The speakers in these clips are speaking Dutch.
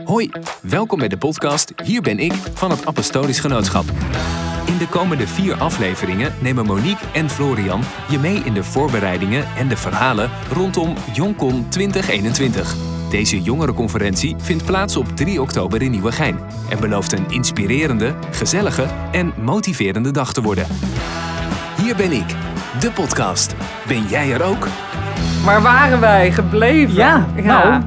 Hoi, welkom bij de podcast Hier ben ik van het Apostolisch Genootschap. In de komende vier afleveringen nemen Monique en Florian je mee in de voorbereidingen en de verhalen rondom Joncon 2021. Deze jongerenconferentie vindt plaats op 3 oktober in Nieuwegein en belooft een inspirerende, gezellige en motiverende dag te worden. Hier ben ik, de podcast. Ben jij er ook? Waar waren wij gebleven? Ja, nou,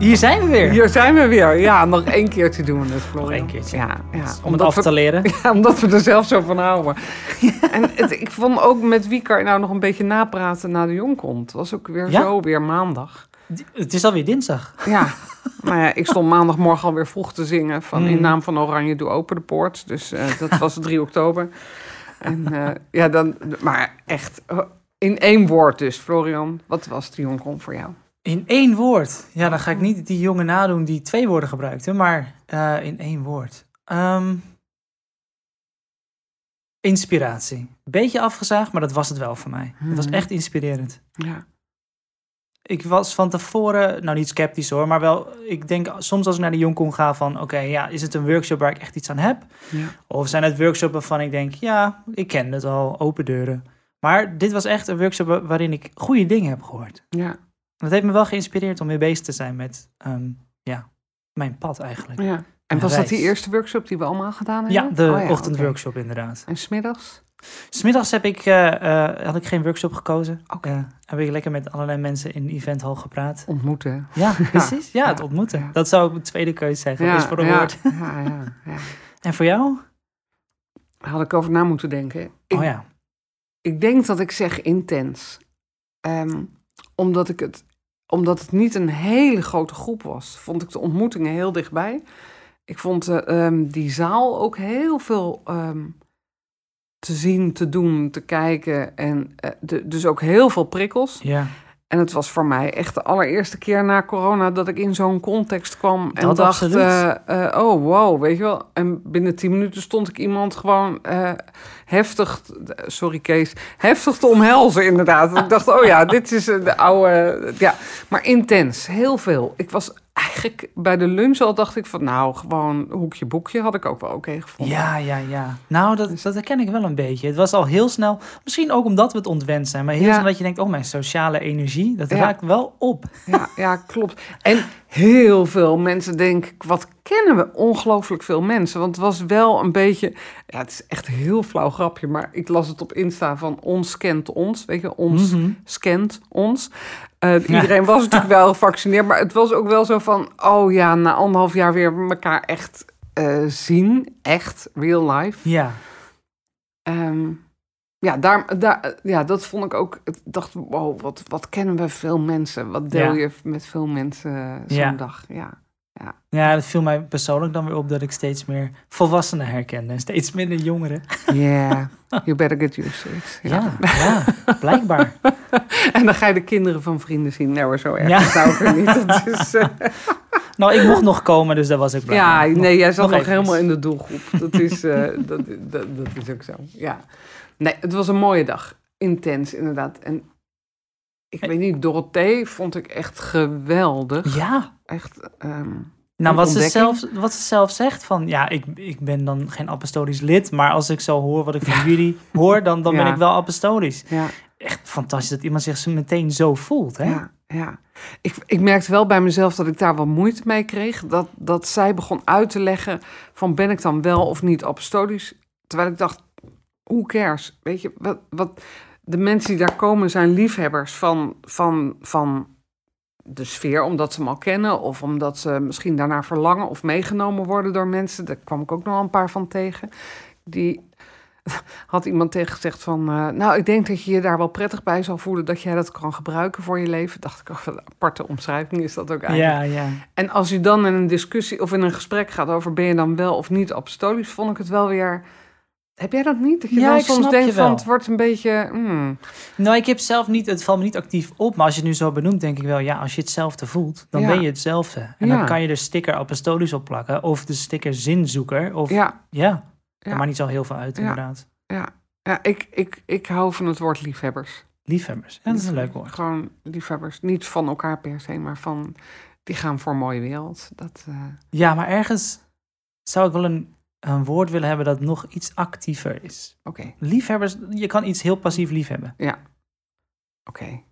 hier zijn we weer. Hier zijn we weer. Ja, nog één keertje doen we het, Florian. Nog één keertje. Ja, ja. Om het af we- te leren. Ja, omdat we er zelf zo van houden. En het, ik vond ook met wie kan je nou nog een beetje napraten na de jong komt. Het was ook weer Ja? zo weer maandag. Het is alweer dinsdag. Ja, nou ja, ik stond maandagmorgen alweer vroeg te zingen van in Mm. naam van Oranje doe open de poort. Dus eh, dat was 3 oktober. En eh, ja, dan, maar echt eh, in één woord dus, Florian. Wat was de jong komt voor jou? In één woord. Ja, dan ga ik niet die jongen nadoen die twee woorden gebruikte, maar eh, in één woord. Ehm, inspiratie. Beetje afgezaagd, maar dat was het wel voor mij. Het was Mhm. echt inspirerend. Ja, Ik was van tevoren, nou niet sceptisch hoor, maar wel, ik denk soms als ik naar de Jonkong ga van, oké, ja, is het een workshop waar ik echt iets aan heb? ja. Of zijn het workshops waarvan ik denk, ja, ik ken het al, open deuren. Maar dit was echt een workshop wa- waarin ik goede dingen heb gehoord. ja. Dat heeft me wel geïnspireerd om weer bezig te zijn met ehm, ja, mijn pad eigenlijk. Ja. En was dat die eerste workshop die we allemaal gedaan Ja, hebben? de Oh ja, ochtendworkshop inderdaad. En smiddags? Smiddags heb ik, eh, eh, had ik geen workshop gekozen. Oké. Eh, heb ik lekker met allerlei mensen in de eventhal gepraat. Ontmoeten. Ja, precies. Ja, het ja, ontmoeten. ja. Dat zou ik mijn tweede keuze zeggen. is voor een ja, woord. Ja, ja, ja. En voor jou? Had ik over na moeten denken. Ik, oh ja. ik denk dat ik zeg intens. Ehm, omdat, ik het, omdat het niet een hele grote groep was, vond ik de ontmoetingen heel dichtbij. Ik vond eh, ehm, die zaal ook heel veel ehm, te zien, te doen, te kijken. En eh, de, dus ook heel veel prikkels. Ja, En het was voor mij echt de allereerste keer na corona dat ik in zo'n context kwam en Dat dacht, eh, eh, oh wow, weet je wel. En binnen tien minuten stond ik iemand gewoon eh, heftig, sorry Kees, heftig te omhelzen inderdaad. ik dacht, oh ja, dit is de oude, ja, maar intens, heel veel. Ik was eigenlijk bij de lunch al dacht ik van, nou gewoon hoekje boekje had ik ook wel oké gevonden. ja, ja. ja. Nou, dat, dat herken ik wel een beetje. Het was al heel snel, misschien ook omdat we het ontwend zijn, maar heel Ja. snel dat je denkt, oh, mijn sociale energie, dat Ja. raakt wel op. Ja, ja, klopt. En heel veel mensen denken, wat kennen we? Ongelooflijk veel mensen. Want het was wel een beetje, ja, het is echt een heel flauw grapje, maar ik las het op Insta van ons kent ons. Weet je, ons Mhm. scant ons. Eh, iedereen was natuurlijk wel gevaccineerd, maar het was ook wel zo van, oh ja, na anderhalf jaar weer elkaar echt eh, zien. Echt, real life. Ja, Ehm, ja, daar, daar, ja, dat vond ik ook. Ik dacht, wow, wat, wat kennen we veel mensen? Wat deel Ja. je met veel mensen eh, zo'n Ja. dag? Ja. ja, dat viel mij persoonlijk dan weer op dat ik steeds meer volwassenen herkende en steeds minder jongeren. Yeah, you better get used to it. Ja, ja, blijkbaar. En dan ga je de kinderen van vrienden zien. Nou, zo erg Ja. het nou weer niet. Dat is, eh, Nou, ik mocht nog komen, dus daar was ik blij ja, nee, jij zat nog helemaal in de doelgroep. Dat is, eh, dat, dat, dat is ook zo. Ja. Nee, het was een mooie dag. Intens, inderdaad. En ik weet niet, Dorothee vond ik echt geweldig. Ja, Echt. ehm, nou wat ze, zelf, wat ze zelf zegt van, ja, ik, ik ben dan geen apostolisch lid, maar als ik zo hoor wat ik van jullie hoor, dan, dan ben ik wel apostolisch. ja, Echt fantastisch dat iemand zich zo meteen zo voelt, hè? ja, ja. Ik, ik merkte wel bij mezelf dat ik daar wat moeite mee kreeg. Dat, dat zij begon uit te leggen van ben ik dan wel of niet apostolisch. Terwijl ik dacht, who cares? Weet je, wat, wat, de mensen die daar komen zijn liefhebbers van, van, van de sfeer, omdat ze hem al kennen. Of omdat ze misschien daarnaar verlangen of meegenomen worden door mensen. Daar kwam ik ook nog een paar van tegen. Die had iemand tegen gezegd van... eh, nou, ik denk dat je je daar wel prettig bij zal voelen... dat jij dat kan gebruiken voor je leven. Dacht ik, oh, een aparte omschrijving is dat ook eigenlijk. Ja, ja. En als je dan in een discussie of in een gesprek gaat over... ben je dan wel of niet apostolisch, vond ik het wel weer... Heb jij dat niet? Dat je Ja, dan soms denkt je van het wordt een beetje... hmm, Nou, ik heb zelf niet, het valt me niet actief op, maar als je het nu zo benoemt, denk ik wel, ja, als je hetzelfde voelt, dan Ja. ben je hetzelfde. En Ja. dan kan je de sticker apostolisch opplakken, of de sticker zinzoeker, of ja, ja, dat Ja. maakt niet zo heel veel uit, Ja. inderdaad. ja. ja ik, ik, ik hou van het woord liefhebbers. Liefhebbers, ja, dat is een leuk woord. Gewoon liefhebbers. Niet van elkaar per se, maar van die gaan voor een mooie wereld. Dat, eh, Ja, maar ergens zou ik wel een, een woord willen hebben dat nog iets actiever is. Oké, Liefhebbers, je kan iets heel passief liefhebben. oké.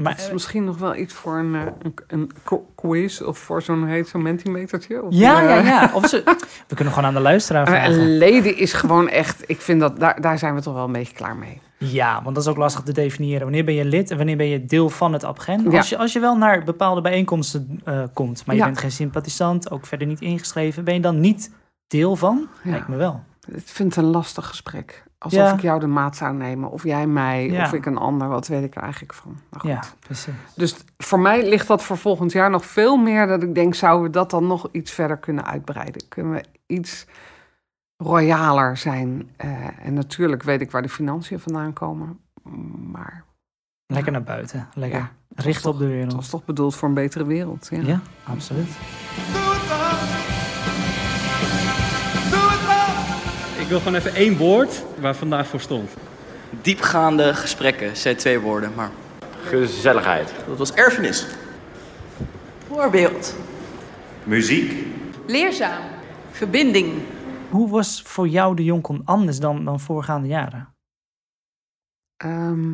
Maar is misschien nog wel iets voor een, eh, een, een qu- quiz of voor zo'n heet zo'n mentimetertje. Of, ja, eh, ja, ja. Of ze, we kunnen gewoon aan de luisteraar vragen. leden is gewoon echt, ik vind dat, daar, daar zijn we toch wel een beetje klaar mee. Ja, want dat is ook lastig te definiëren. Wanneer ben je lid en wanneer ben je deel van het Abgen? Ja. Als, je, als je wel naar bepaalde bijeenkomsten eh, komt, maar je Ja. bent geen sympathisant, ook verder niet ingeschreven, ben je dan niet deel van? Ja. Lijkt me wel. Ik vind het een lastig gesprek. Alsof Ja. ik jou de maat zou nemen, of jij mij, Ja. of ik een ander. Wat weet ik er eigenlijk van? Nou goed. Ja, precies. Dus voor mij ligt dat voor volgend jaar nog veel meer dat ik denk, zouden we dat dan nog iets verder kunnen uitbreiden? Kunnen we iets royaler zijn? Eh, en natuurlijk weet ik waar de financiën vandaan komen, maar Lekker naar buiten. Lekker ja, richten op de wereld. was toch bedoeld voor een betere wereld. Ja. Ja, absoluut. Ik wil gewoon even één woord waar vandaag voor stond. Diepgaande gesprekken, zei twee woorden, maar Gezelligheid. dat was erfenis. Voorbeeld. Muziek. Leerzaam. Verbinding. Hoe was voor jou de Jonkon anders dan, dan voorgaande jaren? Ehm,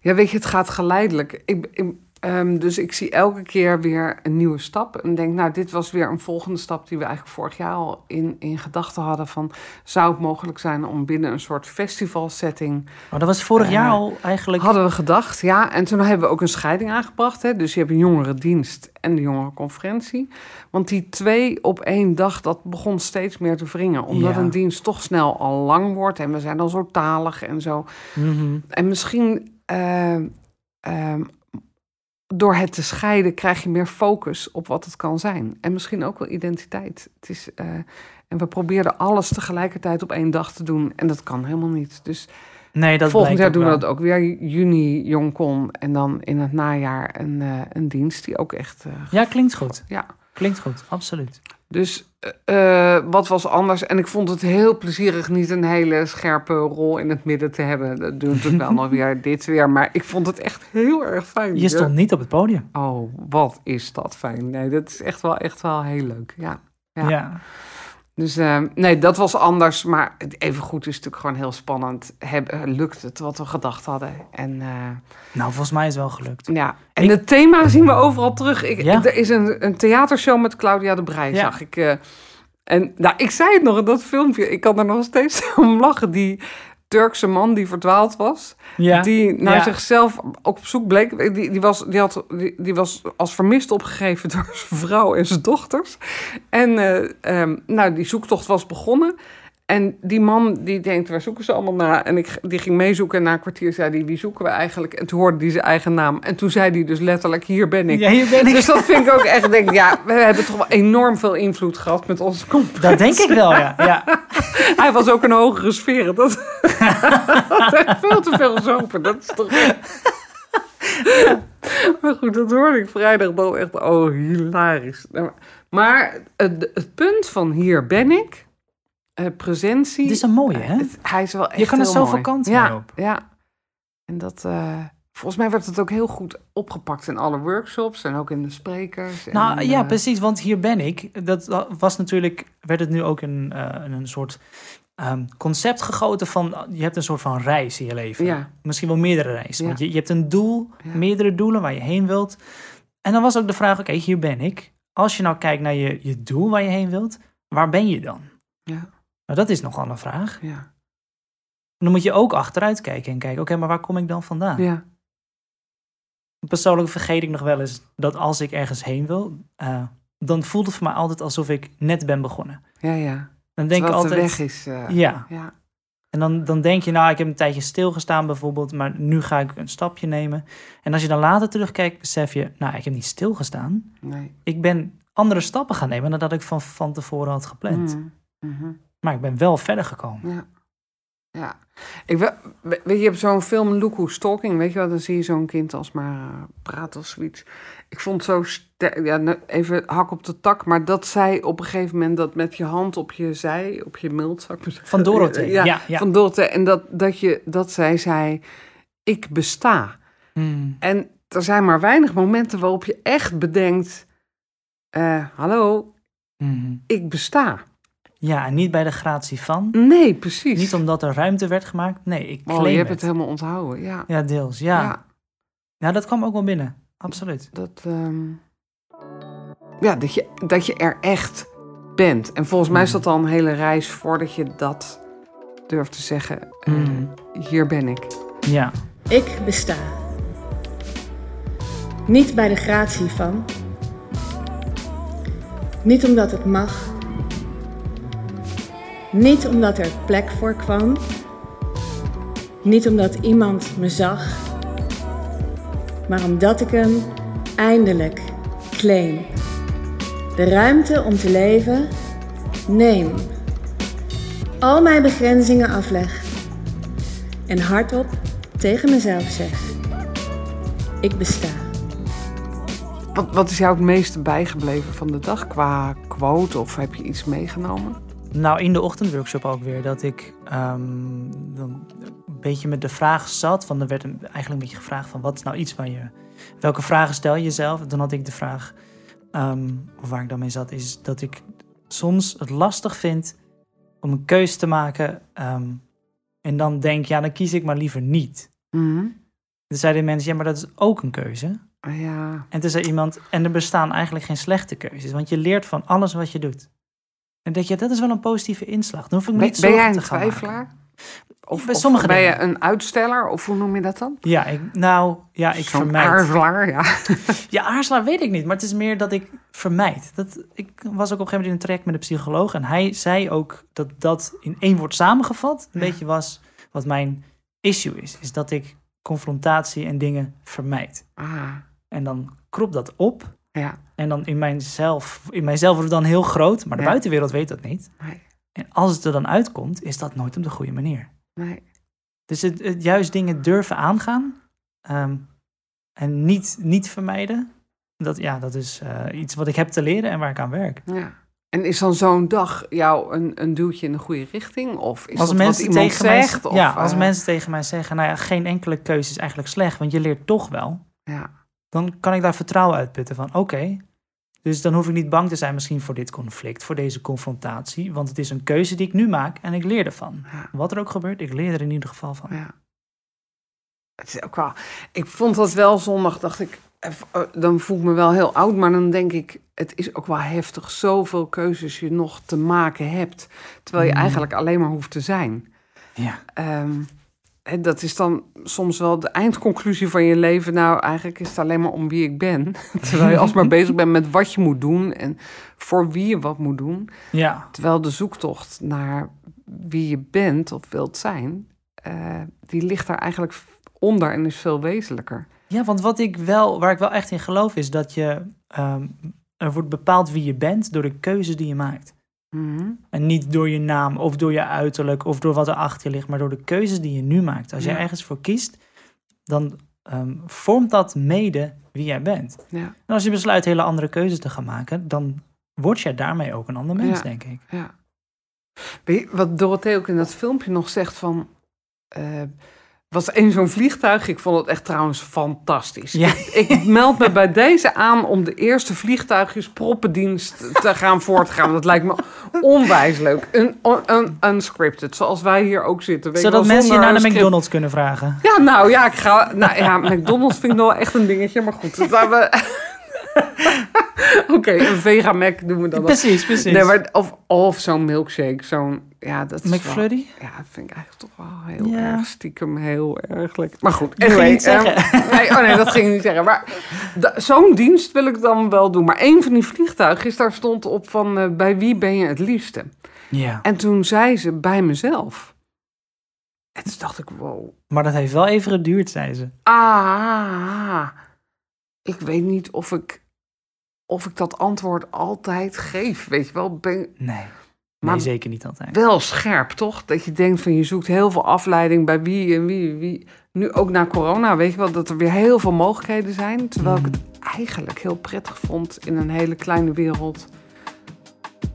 ja, weet je, het gaat geleidelijk. Ik, ik, ehm, dus ik zie elke keer weer een nieuwe stap. En denk, nou, dit was weer een volgende stap die we eigenlijk vorig jaar al in, in gedachten hadden. Van, zou het mogelijk zijn om binnen een soort festivalsetting... Oh, dat was vorig Eh, jaar al eigenlijk... Hadden we gedacht, ja. En toen hebben we ook een scheiding aangebracht. Hè? Dus je hebt een jongerendienst en de jongerenconferentie. Want die twee op één dag, dat begon steeds meer te wringen. Omdat Ja. een dienst toch snel al lang wordt. En we zijn al zo talig en zo. Mhm. En misschien eh, ehm, door het te scheiden krijg je meer focus op wat het kan zijn. En misschien ook wel identiteit. Het is, eh, en we probeerden alles tegelijkertijd op één dag te doen. En dat kan helemaal niet. Dus Nee, dat volgend jaar doen we dat ook weer. Juni Jongkon. En dan in het najaar een, eh, een dienst die ook echt... eh. Ja, klinkt goed. ja. Klinkt goed, absoluut. Dus eh, eh, wat was anders? En ik vond het heel plezierig niet een hele scherpe rol in het midden te hebben. Dat doet natuurlijk wel nog weer dit weer. Maar ik vond het echt heel erg fijn. Je stond niet op het podium. Oh, wat is dat fijn. Nee, dat is echt wel, echt wel heel leuk. Ja. Ja. Ja. Dus eh, nee, dat was anders. Maar even goed is natuurlijk gewoon heel spannend. Heb, eh, lukt het wat we gedacht hadden? En eh, Nou, volgens mij is het wel gelukt. ja, en het thema zien we overal terug. Ik, Ja. Er is een, een theatershow met Claudia de Breij, Ja. zag ik. eh. en nou, ik zei het nog in dat filmpje. Ik kan er nog steeds om lachen. Die Turkse man die verdwaald was. Ja. Die naar Ja. zichzelf ook op zoek bleek. Die, die, was, die, had, die, die was als vermist opgegeven door zijn vrouw en zijn dochters. En eh, ehm, nou, die zoektocht was begonnen. En die man die denkt, waar zoeken ze allemaal naar? En ik, die ging meezoeken en na een kwartier zei hij, wie zoeken we eigenlijk? En toen hoorde hij zijn eigen naam. En toen zei hij dus letterlijk, hier ben ik. Ja, hier ben ik. Dus dat vind ik ook echt, denk, ja, we hebben toch wel enorm veel invloed gehad met onze conferentie. Dat denk ik wel, ja. ja. Hij was ook een hogere sfeer. Dat echt veel te veel gezopen. Dat is toch... Maar goed, dat hoorde ik vrijdag dan echt. Oh, hilarisch. Maar het, het punt van hier ben ik, eh, presentie. Het is een mooie, hè? het- hij is wel echt Je kan er zoveel kanten ja, op. Ja, en dat... eh, volgens mij werd het ook heel goed opgepakt in alle workshops en ook in de sprekers. Nou en, ja, eh, precies, want hier ben ik. Dat was natuurlijk, werd het nu ook een, eh, een soort ehm, concept gegoten van, je hebt een soort van reis in je leven. Ja. Misschien wel meerdere reizen. Ja. Want je, je hebt een doel, Ja. meerdere doelen waar je heen wilt. En dan was ook de vraag, oké, hier ben ik. Als je nou kijkt naar je, je doel waar je heen wilt, waar ben je dan? Nou, dat is nogal een vraag. ja, En dan moet je ook achteruit kijken en kijken, oké, maar waar kom ik dan vandaan? ja. Persoonlijk vergeet ik nog wel eens dat als ik ergens heen wil, eh, dan voelt het voor mij altijd alsof ik net ben begonnen. Ja, ja. Dan denk ik Terwijl altijd, weg is. eh, ja. ja. En dan, dan denk je, nou, ik heb een tijdje stilgestaan bijvoorbeeld, maar nu ga ik een stapje nemen. En als je dan later terugkijkt, besef je, nou, ik heb niet stilgestaan. Nee. Ik ben andere stappen gaan nemen dan dat ik van, van tevoren had gepland. Mm. Maar ik ben wel verder gekomen. Ja. Ja. Ik we- we- weet je, je hebt zo'n film Look Who's Talking, weet je wel, dan zie je zo'n kind als maar eh, praat of zoiets. Ik vond zo sterk, ja, nou, even hak op de tak, maar dat zij op een gegeven moment dat met je hand op je zij, op je mild, zou ik maar zeggen. Van Dorothee, Ja, ja, ja. van Dorothee. En dat, dat, je, dat zij zei, ik besta. Hmm. En er zijn maar weinig momenten waarop je echt bedenkt, eh, hallo, Mhm. ik besta. Ja, en niet bij de gratie van. Nee, precies. Niet omdat er ruimte werd gemaakt. Nee, ik claim Oh, je hebt het. het helemaal onthouden, ja. Ja, deels. Ja. ja. ja. dat kwam ook wel binnen. Absoluut. Dat, ehm, ja, dat je, dat je er echt bent. En volgens mij is dat dan een hele reis voordat je dat durft te zeggen. eh, Mhm. Hier ben ik. Ja. Ik besta. Niet bij de gratie van. Niet omdat het mag. Niet omdat er plek voor kwam. Niet omdat iemand me zag. Maar omdat ik hem eindelijk claim. De ruimte om te leven neem. Al mijn begrenzingen afleg. En hardop tegen mezelf zeg: Ik besta. Wat, wat is jou het meeste bijgebleven van de dag qua quote? Of heb je iets meegenomen? Nou, in de ochtendworkshop ook weer. Dat ik ehm, dan een beetje met de vraag zat. Van, er werd een- eigenlijk een beetje gevraagd van... Wat is nou iets waar je... Welke vragen stel je jezelf? En toen had ik de vraag... ehm, of waar ik dan mee zat, is dat ik soms het lastig vind... om een keuze te maken. ehm, en dan denk, ja, dan kies ik maar liever niet. Mhm. Toen zeiden mensen, ja, maar dat is ook een keuze. Ja, En toen zei iemand, en er bestaan eigenlijk geen slechte keuzes. Want je leert van alles wat je doet. En denk je, dat is wel een positieve inslag. Dan hoef ik me ben, niet ben zorgen jij een te gaan maken. twijfelaar? Of, Bij of sommige ben je een uitsteller? Of hoe noem je dat dan? Ja, ik, nou, ja, ik vermijd. aarzelaar, ja. Ja, aarzelaar weet ik niet, maar het is meer dat ik vermijd. Dat, ik was ook op een gegeven moment in een traject met een psycholoog en hij zei ook dat dat in één woord samengevat een Ja. beetje was wat mijn issue is. Is dat ik confrontatie en dingen vermijd. Ah, En dan krop dat op ja. En dan in mijzelf, in mijzelf wordt het dan heel groot, maar de buitenwereld weet dat niet. Nee, En als het er dan uitkomt, is dat nooit op de goede manier. nee. Dus het, het juist dingen durven aangaan ehm, en niet, niet vermijden. Dat, ja, dat is eh, iets wat ik heb te leren en waar ik aan werk. Ja. En is dan zo'n dag jou een, een duwtje in de goede richting? Of is als dat mensen wat iemand tegen mij, zegt? Of, ja, als eh, mensen tegen mij zeggen, nou ja, geen enkele keuze is eigenlijk slecht, want je leert toch wel. Ja, Dan kan ik daar vertrouwen uitputten van, oké, dus dan hoef ik niet bang te zijn misschien voor dit conflict, voor deze confrontatie, want het is een keuze die ik nu maak en ik leer ervan. ja, Wat er ook gebeurt, ik leer er in ieder geval van. ja. Het is ook wel... Ik vond dat wel zondag, dacht ik... eh, eh, Dan voel ik me wel heel oud, maar dan denk ik... Het is ook wel heftig, zoveel keuzes je nog te maken hebt. Terwijl je Mm. eigenlijk alleen maar hoeft te zijn. Ja. Ehm, hè, dat is dan soms wel de eindconclusie van je leven. Nou, eigenlijk is het alleen maar om wie ik ben. Terwijl je alsmaar bezig bent met wat je moet doen en voor wie je wat moet doen. ja, Terwijl de zoektocht naar wie je bent of wilt zijn, eh, die ligt daar eigenlijk onder en is veel wezenlijker. Ja, want wat ik wel, waar ik wel echt in geloof is dat je, ehm, er wordt bepaald wie je bent door de keuze die je maakt. Mhm. En niet door je naam of door je uiterlijk of door wat er achter je ligt, maar door de keuzes die je nu maakt. Als Ja. jij ergens voor kiest, dan ehm, vormt dat mede wie jij bent. Ja, En als je besluit hele andere keuzes te gaan maken, dan word jij daarmee ook een ander mens, Ja. denk ik. ja. Wat Dorothee ook in dat filmpje nog zegt van... eh, was één zo'n vliegtuig. Ik vond het echt trouwens fantastisch. Ja. Ik meld me bij deze aan om de eerste vliegtuigjes proppendienst te gaan voortgaan. Dat lijkt me onwijs leuk. Een, unscripted, zoals wij hier ook zitten. Weet Zodat wel, mensen je naar de. McDonald's kunnen vragen. Ja, nou ja, ik ga. Nou ja, McDonald's vind ik wel echt een dingetje, maar goed. dat laten we- Oké, een vega Mac doen we dan. wel. Precies, precies. Nee, maar, of of zo'n milkshake, zo'n. Ja, dat is wel- McFlurry? ja, dat vind ik eigenlijk toch wel heel Ja. erg stiekem heel erg lekker. Maar goed, Dat ging niet ehm, zeggen. nee, oh nee, dat ging ik niet zeggen. Maar zo'n dienst wil ik dan wel doen. Maar een van die vliegtuigjes, daar stond op van eh, bij wie ben je het liefste? Ja. En toen zei ze bij mezelf. En toen dacht ik, wow. Maar dat heeft wel even geduurd, zei ze. Ah, ik weet niet of ik, of ik dat antwoord altijd geef. Weet je wel, ben Nee. Maar- Nee, zeker niet altijd. wel scherp, toch? Dat je denkt van je zoekt heel veel afleiding bij wie en wie, wie. Nu ook na corona, weet je wel, dat er weer heel veel mogelijkheden zijn. Terwijl ik het eigenlijk heel prettig vond in een hele kleine wereld.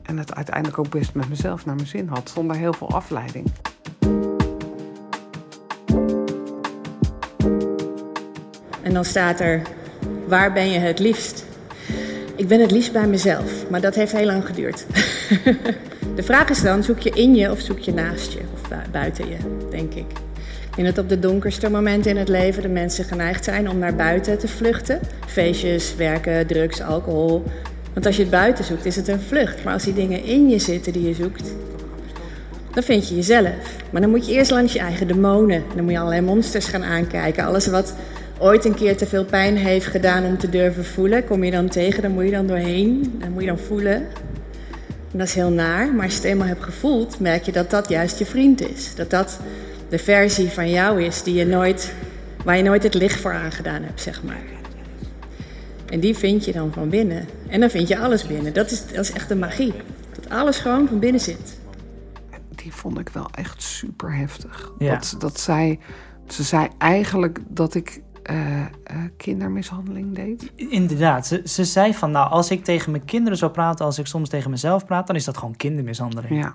En het uiteindelijk ook best met mezelf naar mijn zin had, zonder heel veel afleiding. En dan staat er: Waar ben je het liefst? Ik ben het liefst bij mezelf, maar dat heeft heel lang geduurd. de vraag is dan, zoek je in je of zoek je naast je? Of bu- buiten je, denk ik. Denk dat op de donkerste momenten in het leven de mensen geneigd zijn om naar buiten te vluchten. Feestjes, werken, drugs, alcohol. Want als je het buiten zoekt, is het een vlucht. Maar als die dingen in je zitten die je zoekt, dan vind je jezelf. Maar dan moet je eerst langs je eigen demonen. Dan moet je allerlei monsters gaan aankijken. Alles wat ooit een keer te veel pijn heeft gedaan om te durven voelen, kom je dan tegen. Dan moet je dan doorheen. Dan moet je dan voelen. En dat is heel naar. Maar als je het eenmaal hebt gevoeld, merk je dat dat juist je vriend is. Dat dat de versie van jou is die je nooit, waar je nooit het licht voor aangedaan hebt, zeg maar. En die vind je dan van binnen. En dan vind je alles binnen. Dat is, dat is echt de magie. Dat alles gewoon van binnen zit. Die vond ik wel echt super heftig. Ja. Dat, dat zij, ze zei eigenlijk dat ik eh, eh, kindermishandeling deed. Inderdaad, ze, ze zei van nou, als ik tegen mijn kinderen zou praten als ik soms tegen mezelf praat, dan is dat gewoon kindermishandeling. Ja,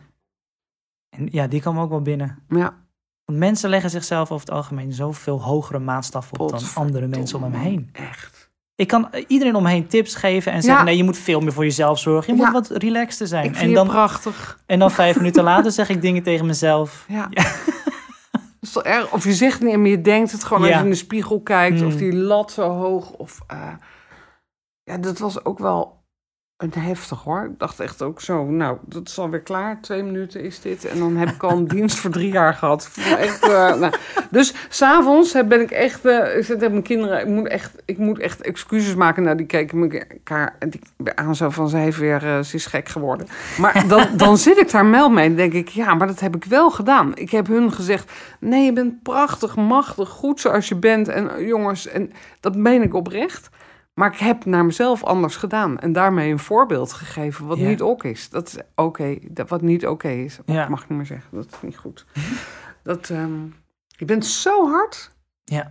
En ja, die kwam ook wel binnen. ja. Want mensen leggen zichzelf over het algemeen zoveel hogere maatstaf op dan andere mensen om hem heen. Echt. Ik kan iedereen om me heen tips geven en zeggen: Ja. nee, je moet veel meer voor jezelf zorgen. Je Ja. moet wat relaxter zijn. Ik vind En je dan, prachtig. en dan vijf minuten later zeg ik dingen tegen mezelf. Ja. Is toch erg? Of je zegt niet, maar je denkt het gewoon als je in de spiegel kijkt. Of Mm. die lat zo hoog. Of, eh, ja, dat was ook wel een heftig hoor. Ik dacht echt ook zo, nou, dat is alweer klaar. Twee minuten is dit. En dan heb ik al een dienst voor drie jaar gehad. Echt, eh, nou. Dus s'avonds ben ik echt, eh, ik zit mijn kinderen, ik moet echt, ik moet echt excuses maken. Nou, die keken elkaar en die aan zo van, ze heeft weer, eh, ze is gek geworden. Maar dan, dan zit ik daar mel mee en denk ik, ja, maar dat heb ik wel gedaan. Ik heb hun gezegd, nee, je bent prachtig, machtig, goed zoals je bent. En jongens, en dat meen ik oprecht. Maar ik heb naar mezelf anders gedaan. En daarmee een voorbeeld gegeven wat Ja. niet oké is. Dat is oké. dat wat niet oké is. Ja. mag ik niet meer zeggen. Dat is niet goed. dat, ehm, je bent zo hard. Ja.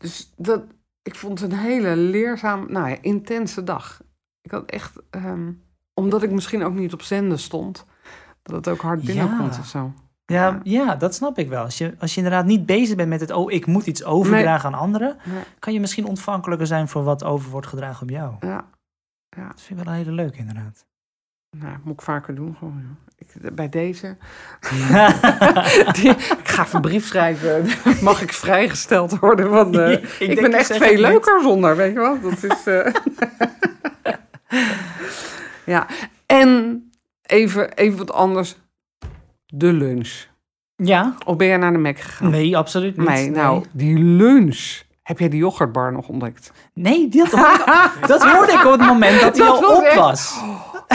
Dus dat, ik vond het een hele leerzaam, nou ja, intense dag. Ik had echt, ehm, omdat ik misschien ook niet op zenden stond, dat het ook hard Ja. binnenkomt of zo. Ja, ja, dat snap ik wel. Als je, als je inderdaad niet bezig bent met het, oh, ik moet iets overdragen aan anderen, Nee. kan je misschien ontvankelijker zijn voor wat over wordt gedragen op jou. Ja, Dat vind ik wel een hele leuke, inderdaad. nou, moet ik vaker doen. Gewoon, ja. ik, bij deze. Die- ik ga even een brief schrijven. Mag ik vrijgesteld worden? Want eh, Ik ben echt veel niet. leuker zonder, weet je wel? Dat is. eh, ja, en even, even wat anders. De lunch. ja, Of ben jij naar de Mac gegaan? nee, absoluut niet. Nee, nou, die lunch. Heb jij die yoghurtbar nog ontdekt? Nee, dat hoorde, ik, dat hoorde ik op het moment dat hij al was op echt- was.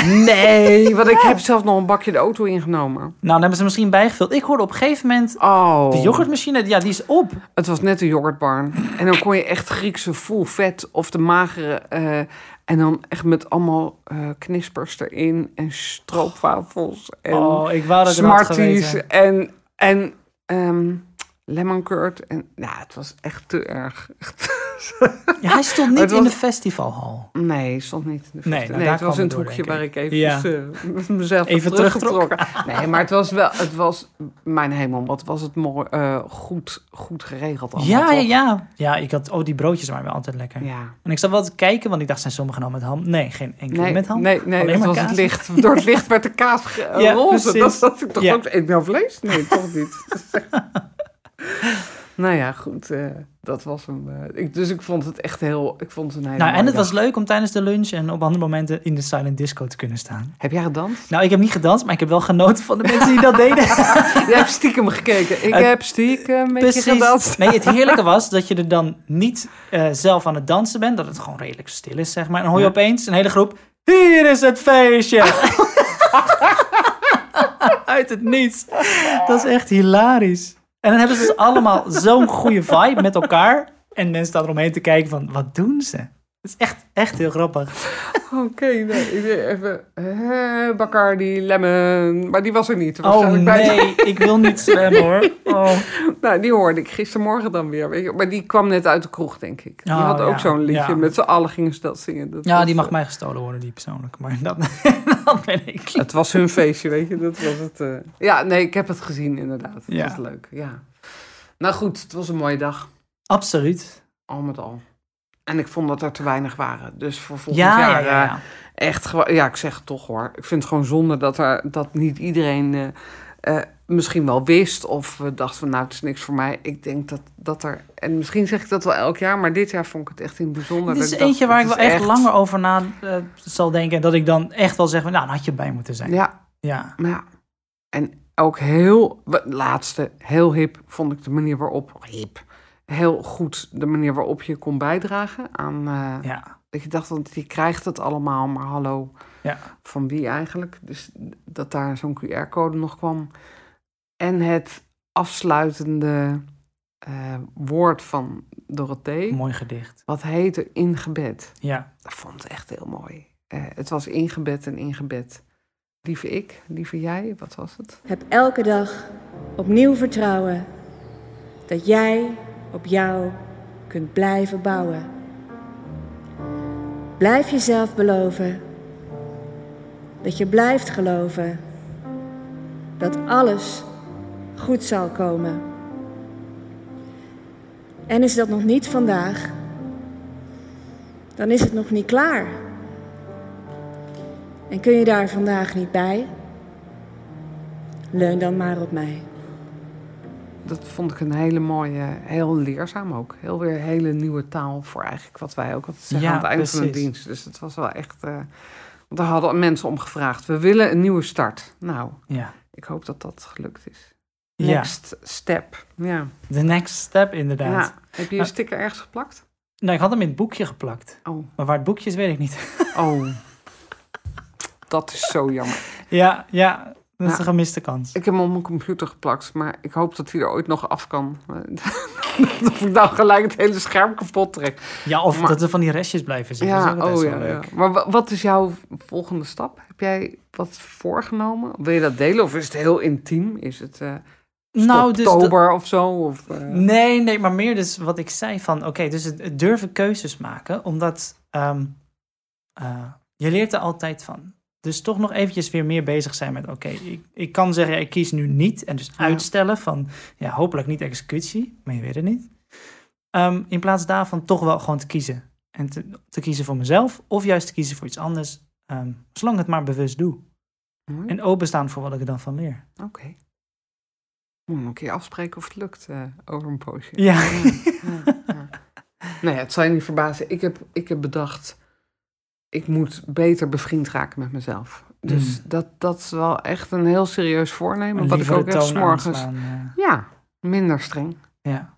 Nee, want ik heb zelf nog een bakje de auto ingenomen. Nou, dan hebben ze misschien bijgevuld. Ik hoorde op een gegeven moment, Oh. de yoghurtmachine, ja, die is op. Het was net een yoghurtbar. En dan kon je echt Griekse full vet of de magere. eh, en dan echt met allemaal eh, knispers erin. En stroopwafels. En Oh, ik wou dat Smarties. En, en ehm, lemon curd. En ja, het was echt te erg. Ja, hij stond niet in de festivalhal. Nee, stond niet. in de Nee, festival. nou, nee daar het was door, hoekje waar ik. ik even Ja. eh, mezelf Even teruggetrokken. Nee, maar het was wel, het was, mijn hemel, wat was het mooi, eh, goed, goed geregeld allemaal, Ja, ja, ja. Ja, ik had, oh, die broodjes waren wel altijd lekker. Ja. En ik zat wel te kijken, want ik dacht, zijn sommige nou met ham? Nee, geen enkele Nee, met ham. nee, nee Alleen het was kaas. het licht. Door het licht werd de kaas Ja, roze. Dat was ik toch ook. Eet nou vlees? Nee, toch niet. nou ja, goed. eh, dat was hem. eh, ik, dus ik vond het echt heel. Ik vond het een hele Nou, en het was leuk om tijdens de lunch en op andere momenten in de silent disco te kunnen staan. Heb jij gedanst? Nou, ik heb niet gedanst, maar ik heb wel genoten van de mensen die dat deden. Jij hebt stiekem gekeken. Ik heb stiekem een beetje gedanst. Nee, het heerlijke was dat je er dan niet eh, zelf aan het dansen bent. Dat het gewoon redelijk stil is, zeg maar. En dan hoor je Ja. opeens een hele groep. Hier is het feestje! Uit het niets. Dat is echt hilarisch. En dan hebben ze dus allemaal zo'n goede vibe met elkaar. En mensen staan eromheen te kijken van, wat doen ze? Het is echt, echt heel grappig. Oké, nee, ik deed even. eh Bacardi, lemon. Maar die was er niet. Oh waarschijnlijk bij- nee, ik wil niet zwemmen hoor. Oh. Nou, die hoorde ik gistermorgen dan weer. Weet je. Maar die kwam net uit de kroeg, denk ik. Die Oh, had ook ja, zo'n liedje. ja. Met z'n allen gingen ze dat zingen. Dat Ja, was, die mag eh, mij gestolen worden, die persoonlijk. Maar dat, dat ben ik. Het was hun feestje, weet je. Dat was het. eh. Ja, nee, ik heb het gezien inderdaad. Ja. was leuk, ja. Nou goed, het was een mooie dag. Absoluut. Al met al. En ik vond dat er te weinig waren. Dus voor volgend Ja, ja, jaar ja. eh, ja. echt gewoon... Ja, ik zeg het toch hoor. Ik vind het gewoon zonde dat, er, dat niet iedereen eh, eh, misschien wel wist... of we dachten van nou, het is niks voor mij. Ik denk dat, dat er... En misschien zeg ik dat wel elk jaar... maar dit jaar vond ik het echt in het bijzonder. Dit is dat dacht, eentje waar ik wel echt, langer over na eh, zal denken. En dat ik dan echt wel zeg, van, nou, dan had je bij moeten zijn. Ja, Ja. ja. En ook heel... Laatste, heel hip vond ik de manier waarop... Hip. Heel goed de manier waarop je kon bijdragen aan... eh, ja. Dat je dacht, want die krijgt het allemaal, maar hallo, Ja. van wie eigenlijk? Dus dat daar zo'n QR-code nog kwam. En het afsluitende eh, woord van Dorothee, Mooi gedicht. wat heette Ingebed. Ja. Dat vond ik echt heel mooi. Eh, het was ingebed en ingebed. Lieve ik, lieve jij, wat was het? Heb elke dag opnieuw vertrouwen dat jij op jou kunt blijven bouwen. Blijf jezelf beloven dat je blijft geloven dat alles goed zal komen. En is dat nog niet vandaag, dan is het nog niet klaar. En kun je daar vandaag niet bij? Leun dan maar op mij. Dat vond ik een hele mooie, heel leerzaam ook. Heel weer hele nieuwe taal voor eigenlijk wat wij ook altijd zeggen Ja, aan het einde van de dienst. Dus het was wel echt, want daar hadden mensen om gevraagd. We willen een nieuwe start. Nou, Ja. ik hoop dat dat gelukt is. Ja. Next step. Ja. The next step, inderdaad. ja. Heb je je sticker ergens geplakt? Nou, ik had hem in het boekje geplakt. Oh, Maar waar het boekje is, weet ik niet. oh. dat is zo jammer. ja, ja. Dat is een gemiste kans. Ik heb hem op mijn computer geplakt, maar ik hoop dat hij er ooit nog af kan. of ik nou gelijk het hele scherm kapot trek. Ja, of Maar- dat er van die restjes blijven zitten. Ja, dat is ook oh ja, ja. Maar wa- wat is jouw volgende stap? Heb jij wat voorgenomen? Wil je dat delen of is het heel intiem? Is het eh Nou, dus oktober of zo? Of, eh, Nee, nee, maar meer dus wat ik zei van... Oké, dus het, het durven keuzes maken. Omdat ehm, eh, je leert er altijd van. Dus toch nog eventjes weer meer bezig zijn met... Oké, ik, ik kan zeggen, ja, ik kies nu niet. En dus Ja. uitstellen van... Ja, hopelijk niet executie. Maar je weet het niet. Ehm, in plaats daarvan toch wel gewoon te kiezen. En te, te kiezen voor mezelf. Of juist te kiezen voor iets anders. ehm, zolang ik het maar bewust doe. En openstaan voor wat ik er dan van leer. Oké. Moet nog een keer afspreken of het lukt eh, over een poosje. Ja. ja, ja. Nee, het zal je niet verbazen. Ik heb, ik heb bedacht, ik moet beter bevriend raken met mezelf. Dus Mm. dat, dat is wel echt een heel serieus voornemen. Wat ik ook echt morgens... eh, Ja, minder streng. ja.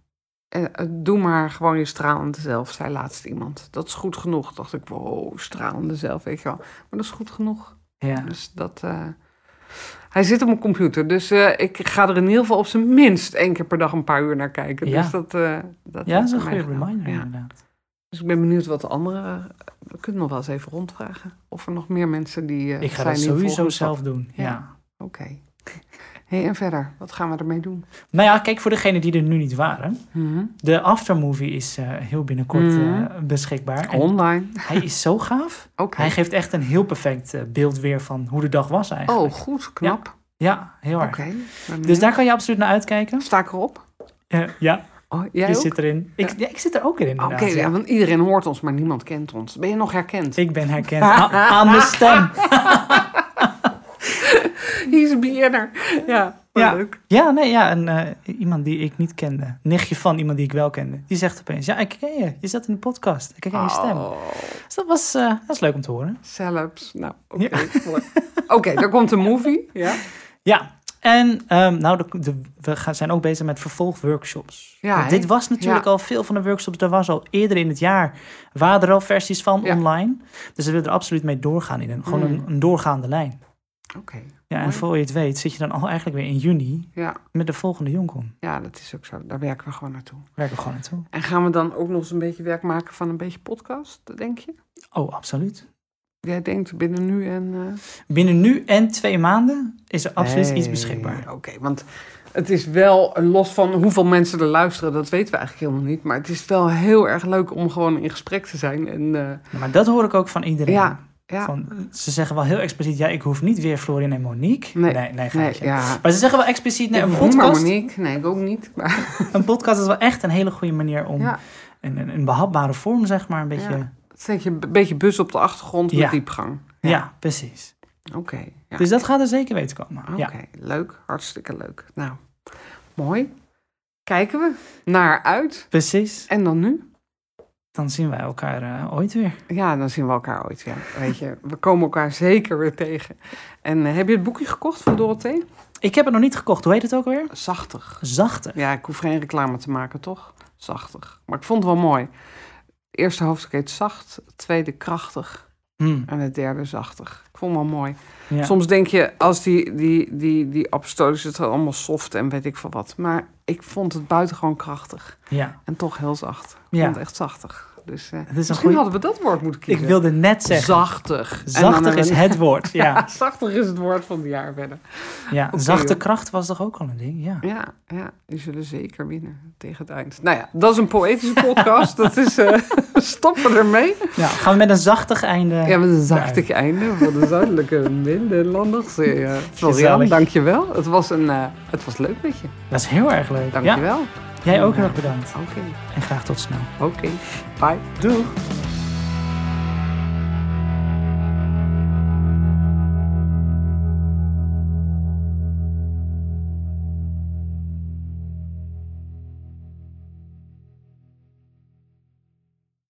En, eh, doe maar gewoon je stralende zelf, zei laatst iemand. Dat is goed genoeg. Dacht ik, wow, stralende zelf, weet je wel. Maar dat is goed genoeg. ja. Dus dat... eh, Hij zit op mijn computer, dus eh, ik ga er in ieder geval op zijn minst één keer per dag een paar uur naar kijken. Ja. Dus dat, eh, dat Ja, dat is een goede reminder Ja. inderdaad. Dus ik ben benieuwd wat de andere... We kunnen nog wel eens even rondvragen. Of er nog meer mensen die eh Ik ga zijn dat sowieso zelf doen. Ja. Ja. Oké. hey, en verder? Wat gaan we ermee doen? Nou ja, kijk voor degenen die er nu niet waren. Mhm. De aftermovie is eh, heel binnenkort Mhm. eh, beschikbaar. En Online. hij is zo gaaf. Hij geeft echt een heel perfect beeld weer van hoe de dag was eigenlijk. Oh, goed. Knap. Ja, heel erg. Oké. Dus daar kan je absoluut naar uitkijken. Sta ik erop? Ja, Oh, jij je ook? zit erin. Ik, ja. ik zit er ook in Oké, ja, want iedereen hoort ons, maar niemand kent ons. Ben je nog herkend? Ik ben herkend aan de stem. He's BN'er. Ja, Ja. leuk. Ja, nee, ja. En, eh, iemand die ik niet kende. Nichtje van iemand die ik wel kende. Die zegt opeens, ja, ik ken je. Je zat in de podcast. Ik ken je stem. Oh, Dus dat was, eh, dat is leuk om te horen. celebs. Nou, oké. Ja. mooi. Oké, daar komt een movie. Ja. Ja, en ehm, nou, de, de- we gaan, zijn ook bezig met vervolgworkshops. Ja, dit was natuurlijk Ja. al veel van de workshops. Er was al eerder in het jaar, waren er al versies van Ja. online. Dus we willen er absoluut mee doorgaan in een, gewoon Mm. een, een doorgaande lijn. Oké. Ja, en voor je het weet zit je dan al eigenlijk weer in juni Ja. met de volgende Joncon. ja, dat is ook zo. Daar werken we gewoon naartoe. Werken we gewoon naartoe. En gaan we dan ook nog eens een beetje werk maken van een beetje podcast, denk je? Oh, absoluut. Jij denkt binnen nu en... eh, Binnen nu en twee maanden is er absoluut iets beschikbaar. Oké, want het is wel, los van hoeveel mensen er luisteren, dat weten we eigenlijk helemaal niet. Maar het is wel heel erg leuk om gewoon in gesprek te zijn. En eh, Maar dat hoor ik ook van iedereen. ja, ja. Van, ze zeggen wel heel expliciet, ja, ik hoef niet weer Florian en Monique. Nee, nee, nee, nee, ja. Maar ze zeggen wel expliciet, nee, Ik een podcast, Monique. Nee, ik ook niet. Maar, een podcast is wel echt een hele goede manier om ja, in, in behapbare vorm, zeg maar. Een beetje. Ja. Ja, je een beetje bus op de achtergrond met Ja. diepgang. precies. Oké. ja. Dus dat gaat er zeker weten komen. Oké, Ja. leuk. Hartstikke leuk. Nou, mooi. Kijken we naar uit. Precies. En dan nu? Dan zien wij elkaar eh, ooit weer. Ja, dan zien we elkaar ooit. Ja. Weet je, we komen elkaar zeker weer tegen. En eh, heb je het boekje gekocht van Dorothee? Ik heb het nog niet gekocht. Hoe heet het ook weer? Zachtig. Zachte. Ja, ik hoef geen reclame te maken, toch? Zachtig. Maar ik vond het wel mooi. Eerste hoofdstuk heet zacht, het tweede krachtig Hmm, en het derde zachtig. Ik vond het wel mooi. ja. Soms denk je, als die, die, die, die apostolische, het allemaal soft en weet ik veel wat. Maar ik vond het buitengewoon krachtig. ja. En toch heel zacht. Ik Ja. vond het echt zachtig. Dus eh, misschien goeie- hadden we dat woord moeten Ik kiezen. wilde net zeggen. Zachtig. Zachtig is het woord. Ja, Zachtig is het woord van het jaar verder. ja. Zachte joh. kracht was toch ook al een ding? Ja. Ja, ja, die zullen zeker winnen tegen het eind. Nou ja, dat is een poëtische podcast. dat is, eh stoppen ermee. ja. Gaan we met een zachtig einde. Ja, met een zachtig einde voor de zuidelijke Nederlanders. Eh, Florian, dankjewel. Het was, een, eh, het was leuk met je. Dat is heel erg leuk. Ja. Dankjewel. Jij ook heel erg bedankt. Oké, En graag tot snel. oké. Bye. Doeg.